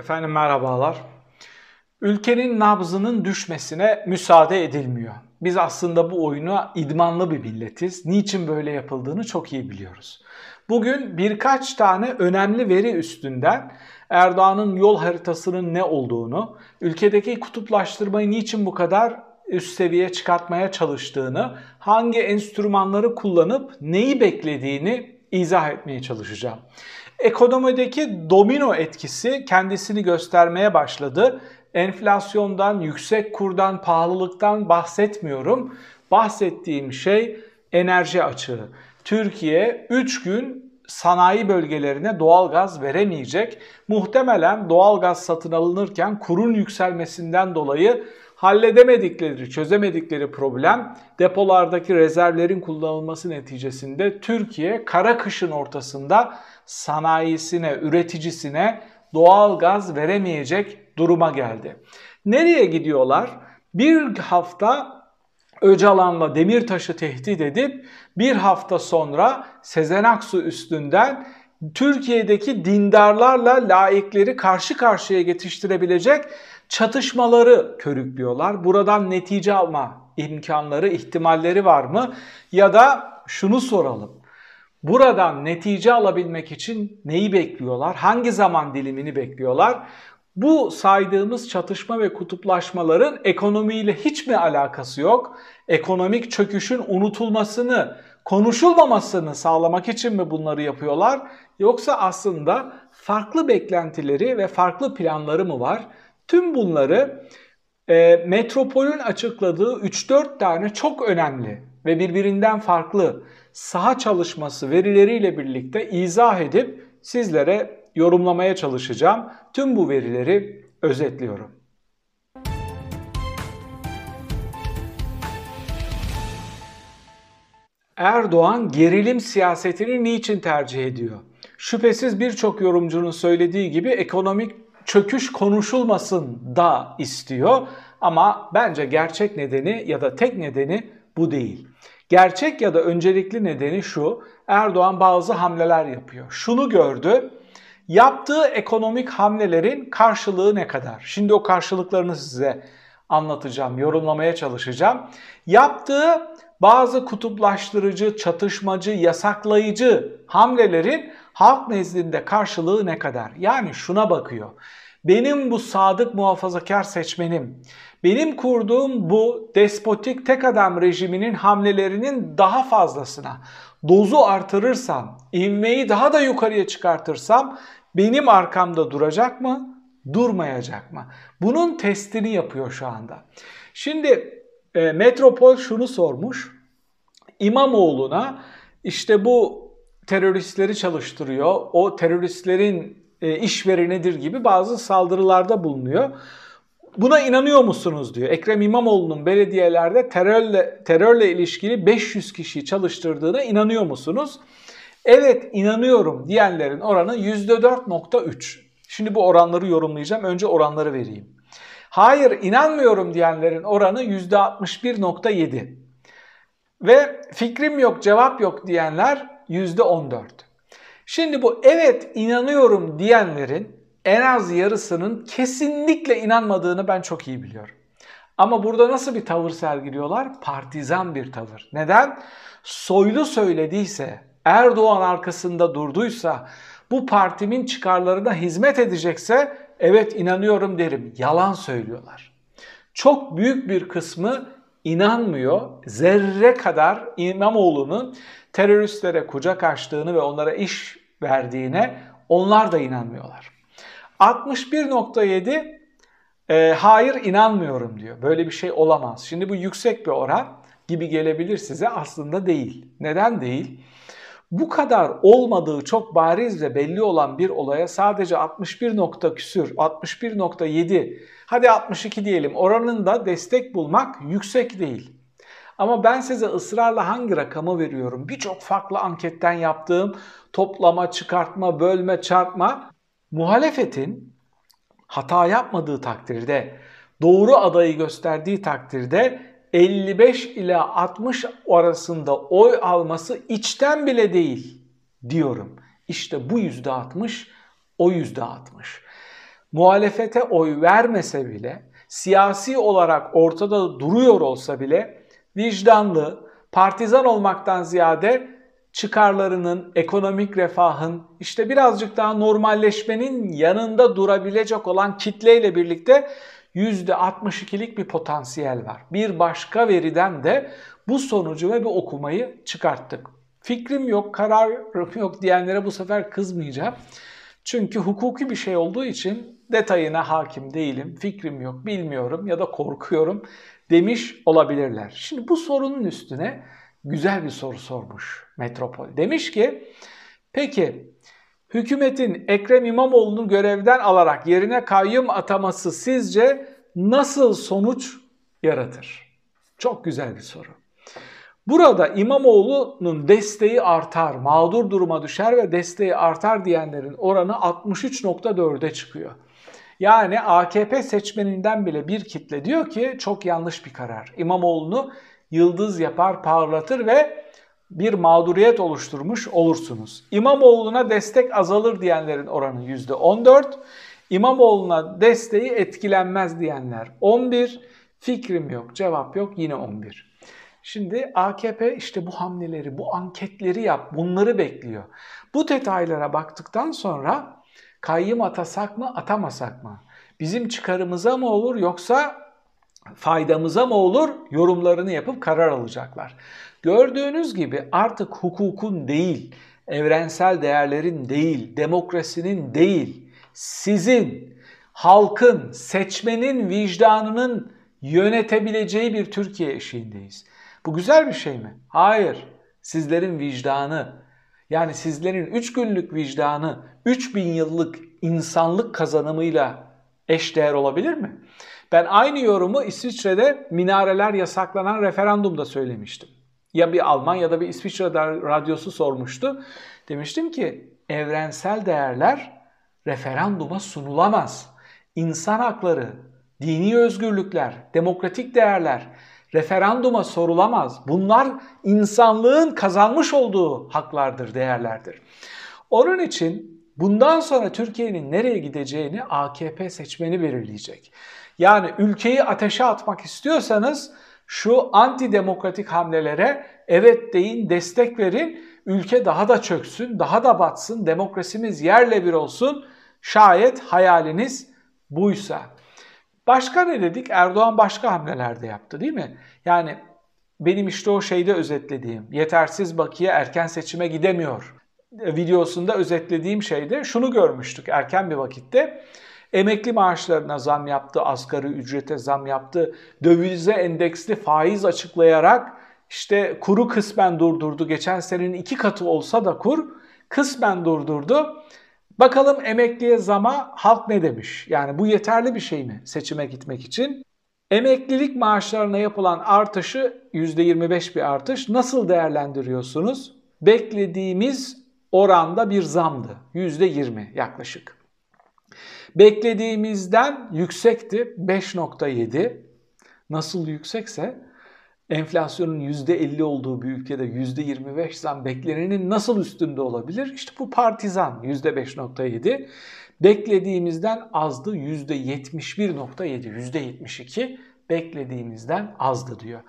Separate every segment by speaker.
Speaker 1: Efendim merhabalar. Ülkenin nabzının düşmesine müsaade edilmiyor. Biz aslında bu oyuna idmanlı bir milletiz. Niçin böyle yapıldığını çok iyi biliyoruz. Bugün birkaç tane önemli veri üstünden Erdoğan'ın yol haritasının ne olduğunu, ülkedeki kutuplaştırmayı niçin bu kadar üst seviye çıkartmaya çalıştığını, hangi enstrümanları kullanıp neyi beklediğini izah etmeye çalışacağım. Ekonomideki domino etkisi kendisini göstermeye başladı. Enflasyondan, yüksek kurdan, pahalılıktan bahsetmiyorum. Bahsettiğim şey enerji açığı. Türkiye 3 gün sanayi bölgelerine doğal gaz veremeyecek. Muhtemelen doğal gaz satın alınırken kurun yükselmesinden dolayı halledemedikleri, çözemedikleri problem depolardaki rezervlerin kullanılması neticesinde Türkiye kara kışın ortasında sanayisine, üreticisine doğal gaz veremeyecek duruma geldi. Nereye gidiyorlar? Bir hafta Öcalan'la Demirtaş'ı tehdit edip bir hafta sonra Sezen Aksu üstünden Türkiye'deki dindarlarla laikleri karşı karşıya getiştirebilecek çatışmaları körüklüyorlar. Buradan netice alma imkanları, ihtimalleri var mı? Ya da şunu soralım. Buradan netice alabilmek için neyi bekliyorlar? Hangi zaman dilimini bekliyorlar? Bu saydığımız çatışma ve kutuplaşmaların ekonomiyle hiç mi alakası yok? Ekonomik çöküşün unutulmasını, konuşulmamasını sağlamak için mi bunları yapıyorlar? Yoksa aslında farklı beklentileri ve farklı planları mı var? Tüm bunları e, Metropol'ün açıkladığı 3-4 tane çok önemli ve birbirinden farklı saha çalışması verileriyle birlikte izah edip sizlere yorumlamaya çalışacağım. Tüm bu verileri özetliyorum. Erdoğan gerilim siyasetini niçin tercih ediyor? Şüphesiz birçok yorumcunun söylediği gibi ekonomik çöküş konuşulmasın da istiyor ama bence gerçek nedeni ya da tek nedeni bu değil. Gerçek ya da öncelikli nedeni şu. Erdoğan bazı hamleler yapıyor. Şunu gördü. Yaptığı ekonomik hamlelerin karşılığı ne kadar? Şimdi o karşılıklarını size anlatacağım, yorumlamaya çalışacağım. Yaptığı bazı kutuplaştırıcı, çatışmacı, yasaklayıcı hamlelerin halk nezdinde karşılığı ne kadar? Yani şuna bakıyor. Benim bu sadık muhafazakar seçmenim, benim kurduğum bu despotik tek adam rejiminin hamlelerinin daha fazlasına dozu artırırsam, ivmeyi daha da yukarıya çıkartırsam benim arkamda duracak mı, durmayacak mı? Bunun testini yapıyor şu anda. Şimdi e, Metropol şunu sormuş. İmamoğlu'na işte bu teröristleri çalıştırıyor. O teröristlerin e, işverenidir gibi bazı saldırılarda bulunuyor. Buna inanıyor musunuz diyor. Ekrem İmamoğlu'nun belediyelerde terörle, terörle ilişkili 500 kişiyi çalıştırdığına inanıyor musunuz? Evet inanıyorum diyenlerin oranı %4.3. Şimdi bu oranları yorumlayacağım. Önce oranları vereyim. Hayır inanmıyorum diyenlerin oranı %61.7. Ve fikrim yok cevap yok diyenler %14. Şimdi bu evet inanıyorum diyenlerin en az yarısının kesinlikle inanmadığını ben çok iyi biliyorum. Ama burada nasıl bir tavır sergiliyorlar? Partizan bir tavır. Neden? Soylu söylediyse, Erdoğan arkasında durduysa, bu partimin çıkarlarına hizmet edecekse evet inanıyorum derim. Yalan söylüyorlar. Çok büyük bir kısmı inanmıyor. Zerre kadar İmamoğlu'nun teröristlere kucak açtığını ve onlara iş verdiğine onlar da inanmıyorlar. 61.7 e, hayır inanmıyorum diyor. Böyle bir şey olamaz. Şimdi bu yüksek bir oran gibi gelebilir size aslında değil. Neden değil? Bu kadar olmadığı çok bariz ve belli olan bir olaya sadece 61 nokta küsür, 61.7 hadi 62 diyelim oranında destek bulmak yüksek değil. Ama ben size ısrarla hangi rakamı veriyorum? Birçok farklı anketten yaptığım toplama, çıkartma, bölme, çarpma muhalefetin hata yapmadığı takdirde, doğru adayı gösterdiği takdirde 55 ila 60 arasında oy alması içten bile değil diyorum. İşte bu %60 o %60. muhalefete oy vermese bile, siyasi olarak ortada duruyor olsa bile vicdanlı, partizan olmaktan ziyade çıkarlarının, ekonomik refahın, işte birazcık daha normalleşmenin yanında durabilecek olan kitleyle birlikte %62'lik bir potansiyel var. Bir başka veriden de bu sonucu ve bu okumayı çıkarttık. Fikrim yok, kararım yok diyenlere bu sefer kızmayacağım. Çünkü hukuki bir şey olduğu için detayına hakim değilim, fikrim yok, bilmiyorum ya da korkuyorum demiş olabilirler. Şimdi bu sorunun üstüne güzel bir soru sormuş Metropol. Demiş ki, peki hükümetin Ekrem İmamoğlu'nu görevden alarak yerine kayyum ataması sizce nasıl sonuç yaratır? Çok güzel bir soru. Burada İmamoğlu'nun desteği artar, mağdur duruma düşer ve desteği artar diyenlerin oranı 63.4'e çıkıyor. Yani AKP seçmeninden bile bir kitle diyor ki çok yanlış bir karar. İmamoğlu'nu yıldız yapar, parlatır ve bir mağduriyet oluşturmuş olursunuz. İmamoğlu'na destek azalır diyenlerin oranı %14. İmamoğlu'na desteği etkilenmez diyenler 11. Fikrim yok, cevap yok yine 11. Şimdi AKP işte bu hamleleri, bu anketleri yap, bunları bekliyor. Bu detaylara baktıktan sonra kayyım atasak mı, atamasak mı? Bizim çıkarımıza mı olur yoksa faydamıza mı olur yorumlarını yapıp karar alacaklar. Gördüğünüz gibi artık hukukun değil, evrensel değerlerin değil, demokrasinin değil, sizin, halkın, seçmenin vicdanının yönetebileceği bir Türkiye eşiğindeyiz. Bu güzel bir şey mi? Hayır. Sizlerin vicdanı, yani sizlerin 3 günlük vicdanı 3000 yıllık insanlık kazanımıyla eşdeğer olabilir mi? Ben aynı yorumu İsviçre'de minareler yasaklanan referandumda söylemiştim. Ya bir Alman ya da bir İsviçre radyosu sormuştu. Demiştim ki evrensel değerler referanduma sunulamaz. İnsan hakları, dini özgürlükler, demokratik değerler referanduma sorulamaz. Bunlar insanlığın kazanmış olduğu haklardır, değerlerdir. Onun için bundan sonra Türkiye'nin nereye gideceğini AKP seçmeni belirleyecek. Yani ülkeyi ateşe atmak istiyorsanız şu antidemokratik hamlelere evet deyin, destek verin. Ülke daha da çöksün, daha da batsın, demokrasimiz yerle bir olsun. Şayet hayaliniz buysa. Başka ne dedik? Erdoğan başka hamleler de yaptı değil mi? Yani benim işte o şeyde özetlediğim yetersiz bakiye erken seçime gidemiyor videosunda özetlediğim şeyde şunu görmüştük erken bir vakitte. Emekli maaşlarına zam yaptı, asgari ücrete zam yaptı, dövize endeksli faiz açıklayarak işte kuru kısmen durdurdu. Geçen senenin iki katı olsa da kur kısmen durdurdu. Bakalım emekliye zama halk ne demiş? Yani bu yeterli bir şey mi seçime gitmek için? Emeklilik maaşlarına yapılan artışı %25 bir artış nasıl değerlendiriyorsunuz? Beklediğimiz oranda bir zamdı. %20 yaklaşık. Beklediğimizden yüksekti 5.7. Nasıl yüksekse enflasyonun %50 olduğu bir ülkede %25 zam beklenenin nasıl üstünde olabilir? İşte bu partizan %5.7. Beklediğimizden azdı %71.7, %72 beklediğimizden azdı diyor.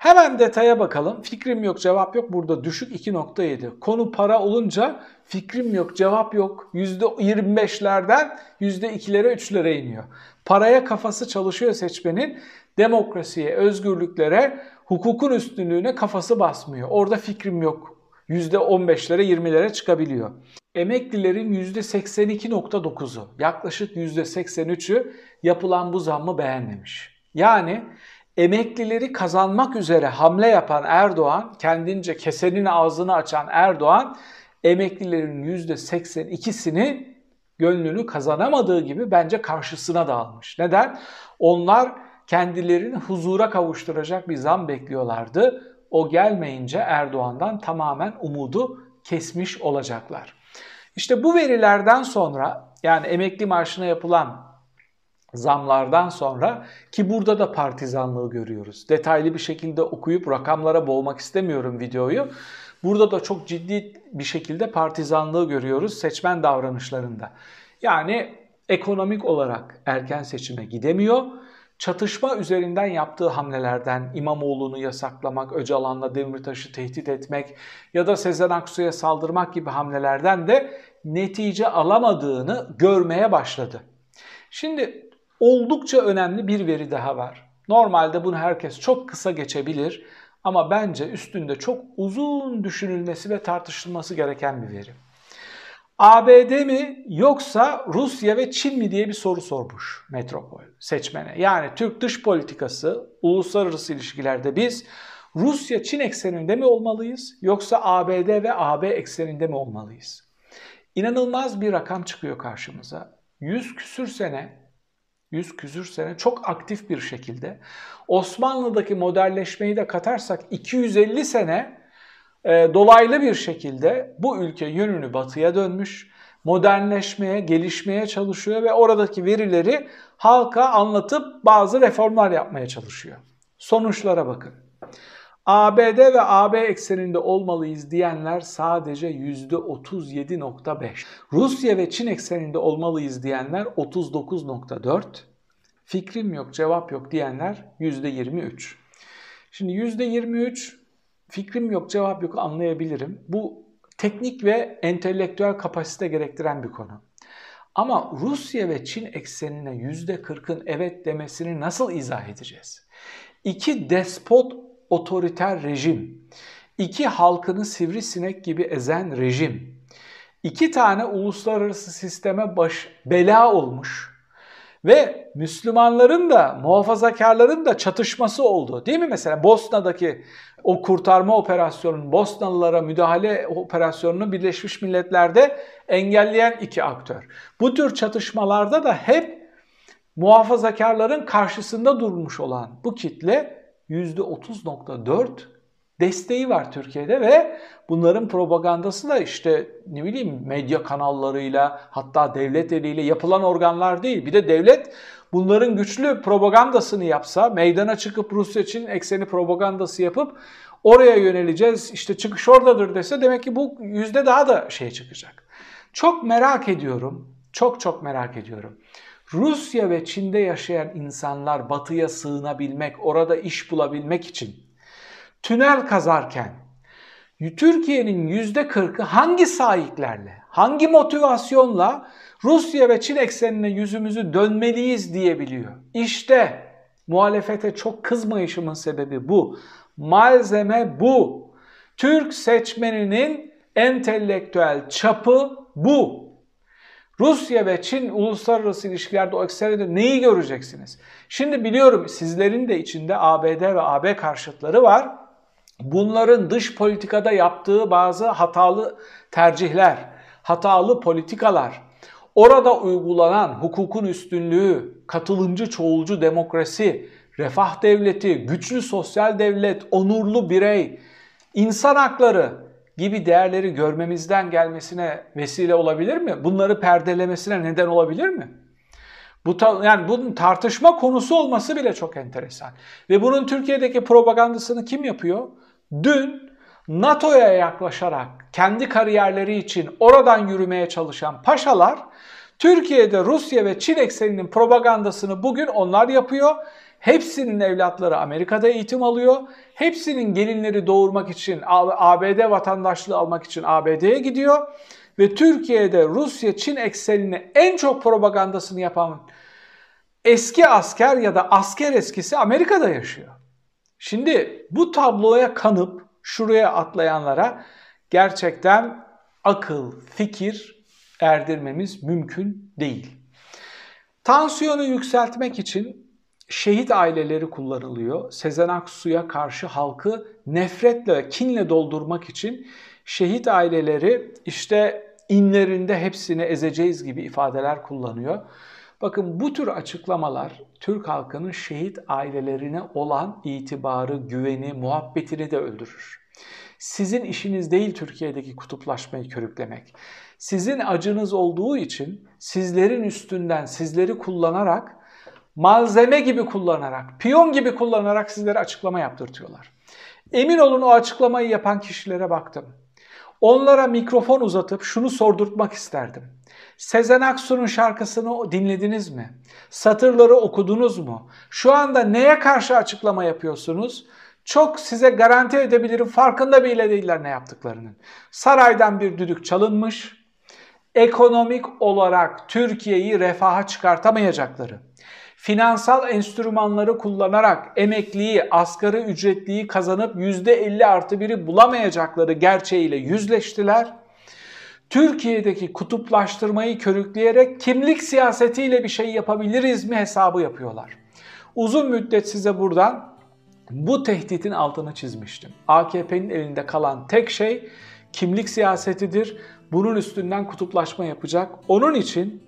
Speaker 1: Hemen detaya bakalım. Fikrim yok, cevap yok. Burada düşük 2.7. Konu para olunca fikrim yok, cevap yok. %25'lerden %2'lere, 3'lere iniyor. Paraya kafası çalışıyor seçmenin. Demokrasiye, özgürlüklere, hukukun üstünlüğüne kafası basmıyor. Orada fikrim yok. %15'lere, 20'lere çıkabiliyor. Emeklilerin %82.9'u, yaklaşık %83'ü yapılan bu zammı beğenmemiş. Yani emeklileri kazanmak üzere hamle yapan Erdoğan, kendince kesenin ağzını açan Erdoğan, emeklilerin %82'sini gönlünü kazanamadığı gibi bence karşısına da almış. Neden? Onlar kendilerini huzura kavuşturacak bir zam bekliyorlardı. O gelmeyince Erdoğan'dan tamamen umudu kesmiş olacaklar. İşte bu verilerden sonra yani emekli maaşına yapılan zamlardan sonra ki burada da partizanlığı görüyoruz. Detaylı bir şekilde okuyup rakamlara boğmak istemiyorum videoyu. Burada da çok ciddi bir şekilde partizanlığı görüyoruz seçmen davranışlarında. Yani ekonomik olarak erken seçime gidemiyor. Çatışma üzerinden yaptığı hamlelerden İmamoğlu'nu yasaklamak, Öcalan'la Demirtaş'ı tehdit etmek ya da Sezen Aksu'ya saldırmak gibi hamlelerden de netice alamadığını görmeye başladı. Şimdi oldukça önemli bir veri daha var. Normalde bunu herkes çok kısa geçebilir ama bence üstünde çok uzun düşünülmesi ve tartışılması gereken bir veri. ABD mi yoksa Rusya ve Çin mi diye bir soru sormuş Metropol seçmene. Yani Türk dış politikası, uluslararası ilişkilerde biz Rusya-Çin ekseninde mi olmalıyız yoksa ABD ve AB ekseninde mi olmalıyız? İnanılmaz bir rakam çıkıyor karşımıza. 100 küsür sene 100 küsür sene çok aktif bir şekilde Osmanlı'daki modelleşmeyi de katarsak 250 sene e, dolaylı bir şekilde bu ülke yönünü batıya dönmüş, modernleşmeye, gelişmeye çalışıyor ve oradaki verileri halka anlatıp bazı reformlar yapmaya çalışıyor. Sonuçlara bakın. ABD ve AB ekseninde olmalıyız diyenler sadece %37.5. Rusya ve Çin ekseninde olmalıyız diyenler 39.4. Fikrim yok, cevap yok diyenler %23. Şimdi %23 fikrim yok, cevap yok anlayabilirim. Bu teknik ve entelektüel kapasite gerektiren bir konu. Ama Rusya ve Çin eksenine %40'ın evet demesini nasıl izah edeceğiz? İki despot otoriter rejim, iki halkını sivrisinek gibi ezen rejim, iki tane uluslararası sisteme baş bela olmuş ve Müslümanların da muhafazakarların da çatışması oldu. Değil mi mesela Bosna'daki o kurtarma operasyonunun Bosnalılara müdahale operasyonunu Birleşmiş Milletler'de engelleyen iki aktör. Bu tür çatışmalarda da hep muhafazakarların karşısında durmuş olan bu kitle %30.4 desteği var Türkiye'de ve bunların propagandası da işte ne bileyim medya kanallarıyla hatta devlet eliyle yapılan organlar değil. Bir de devlet bunların güçlü propagandasını yapsa, meydana çıkıp Rusya için ekseni propagandası yapıp oraya yöneleceğiz, işte çıkış oradadır dese demek ki bu yüzde daha da şey çıkacak. Çok merak ediyorum, çok çok merak ediyorum. Rusya ve Çin'de yaşayan insanlar batıya sığınabilmek, orada iş bulabilmek için tünel kazarken Türkiye'nin yüzde 40'ı hangi sahiplerle, hangi motivasyonla Rusya ve Çin eksenine yüzümüzü dönmeliyiz diyebiliyor. İşte muhalefete çok kızmayışımın sebebi bu. Malzeme bu. Türk seçmeninin entelektüel çapı bu. Rusya ve Çin uluslararası ilişkilerde o eksenede neyi göreceksiniz? Şimdi biliyorum sizlerin de içinde ABD ve AB karşıtları var. Bunların dış politikada yaptığı bazı hatalı tercihler, hatalı politikalar, orada uygulanan hukukun üstünlüğü, katılımcı çoğulcu demokrasi, refah devleti, güçlü sosyal devlet, onurlu birey, insan hakları gibi değerleri görmemizden gelmesine vesile olabilir mi? Bunları perdelemesine neden olabilir mi? Bu yani bunun tartışma konusu olması bile çok enteresan. Ve bunun Türkiye'deki propagandasını kim yapıyor? Dün NATO'ya yaklaşarak kendi kariyerleri için oradan yürümeye çalışan paşalar Türkiye'de Rusya ve Çin ekseninin propagandasını bugün onlar yapıyor. Hepsinin evlatları Amerika'da eğitim alıyor. Hepsinin gelinleri doğurmak için ABD vatandaşlığı almak için ABD'ye gidiyor. Ve Türkiye'de Rusya-Çin eksenini en çok propagandasını yapan eski asker ya da asker eskisi Amerika'da yaşıyor. Şimdi bu tabloya kanıp şuraya atlayanlara gerçekten akıl, fikir erdirmemiz mümkün değil. Tansiyonu yükseltmek için şehit aileleri kullanılıyor. Sezen Aksu'ya karşı halkı nefretle, kinle doldurmak için şehit aileleri işte inlerinde hepsini ezeceğiz gibi ifadeler kullanıyor. Bakın bu tür açıklamalar Türk halkının şehit ailelerine olan itibarı, güveni, muhabbetini de öldürür. Sizin işiniz değil Türkiye'deki kutuplaşmayı körüklemek. Sizin acınız olduğu için sizlerin üstünden sizleri kullanarak, malzeme gibi kullanarak, piyon gibi kullanarak sizlere açıklama yaptırtıyorlar. Emin olun o açıklamayı yapan kişilere baktım. Onlara mikrofon uzatıp şunu sordurtmak isterdim. Sezen Aksu'nun şarkısını dinlediniz mi? Satırları okudunuz mu? Şu anda neye karşı açıklama yapıyorsunuz? Çok size garanti edebilirim farkında bile değiller ne yaptıklarının. Saraydan bir düdük çalınmış. Ekonomik olarak Türkiye'yi refaha çıkartamayacakları, finansal enstrümanları kullanarak emekliyi, asgari ücretliyi kazanıp %50 artı 1'i bulamayacakları gerçeğiyle yüzleştiler. Türkiye'deki kutuplaştırmayı körükleyerek kimlik siyasetiyle bir şey yapabiliriz mi hesabı yapıyorlar. Uzun müddet size buradan bu tehditin altını çizmiştim. AKP'nin elinde kalan tek şey kimlik siyasetidir. Bunun üstünden kutuplaşma yapacak. Onun için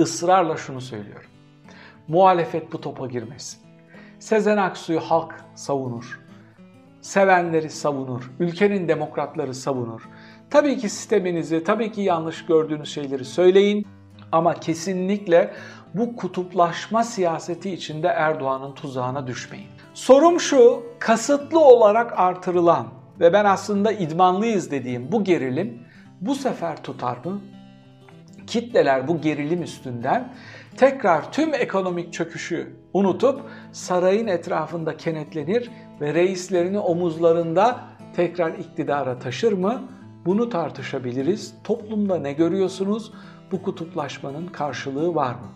Speaker 1: ısrarla şunu söylüyorum. Muhalefet bu topa girmesin. Sezen Aksu'yu halk savunur. Sevenleri savunur. Ülkenin demokratları savunur. Tabii ki sisteminizi, tabii ki yanlış gördüğünüz şeyleri söyleyin. Ama kesinlikle bu kutuplaşma siyaseti içinde Erdoğan'ın tuzağına düşmeyin. Sorum şu, kasıtlı olarak artırılan ve ben aslında idmanlıyız dediğim bu gerilim bu sefer tutar mı? Kitleler bu gerilim üstünden tekrar tüm ekonomik çöküşü unutup sarayın etrafında kenetlenir ve reislerini omuzlarında tekrar iktidara taşır mı? Bunu tartışabiliriz. Toplumda ne görüyorsunuz? Bu kutuplaşmanın karşılığı var mı?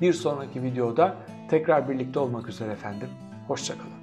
Speaker 1: Bir sonraki videoda tekrar birlikte olmak üzere efendim. Hoşçakalın.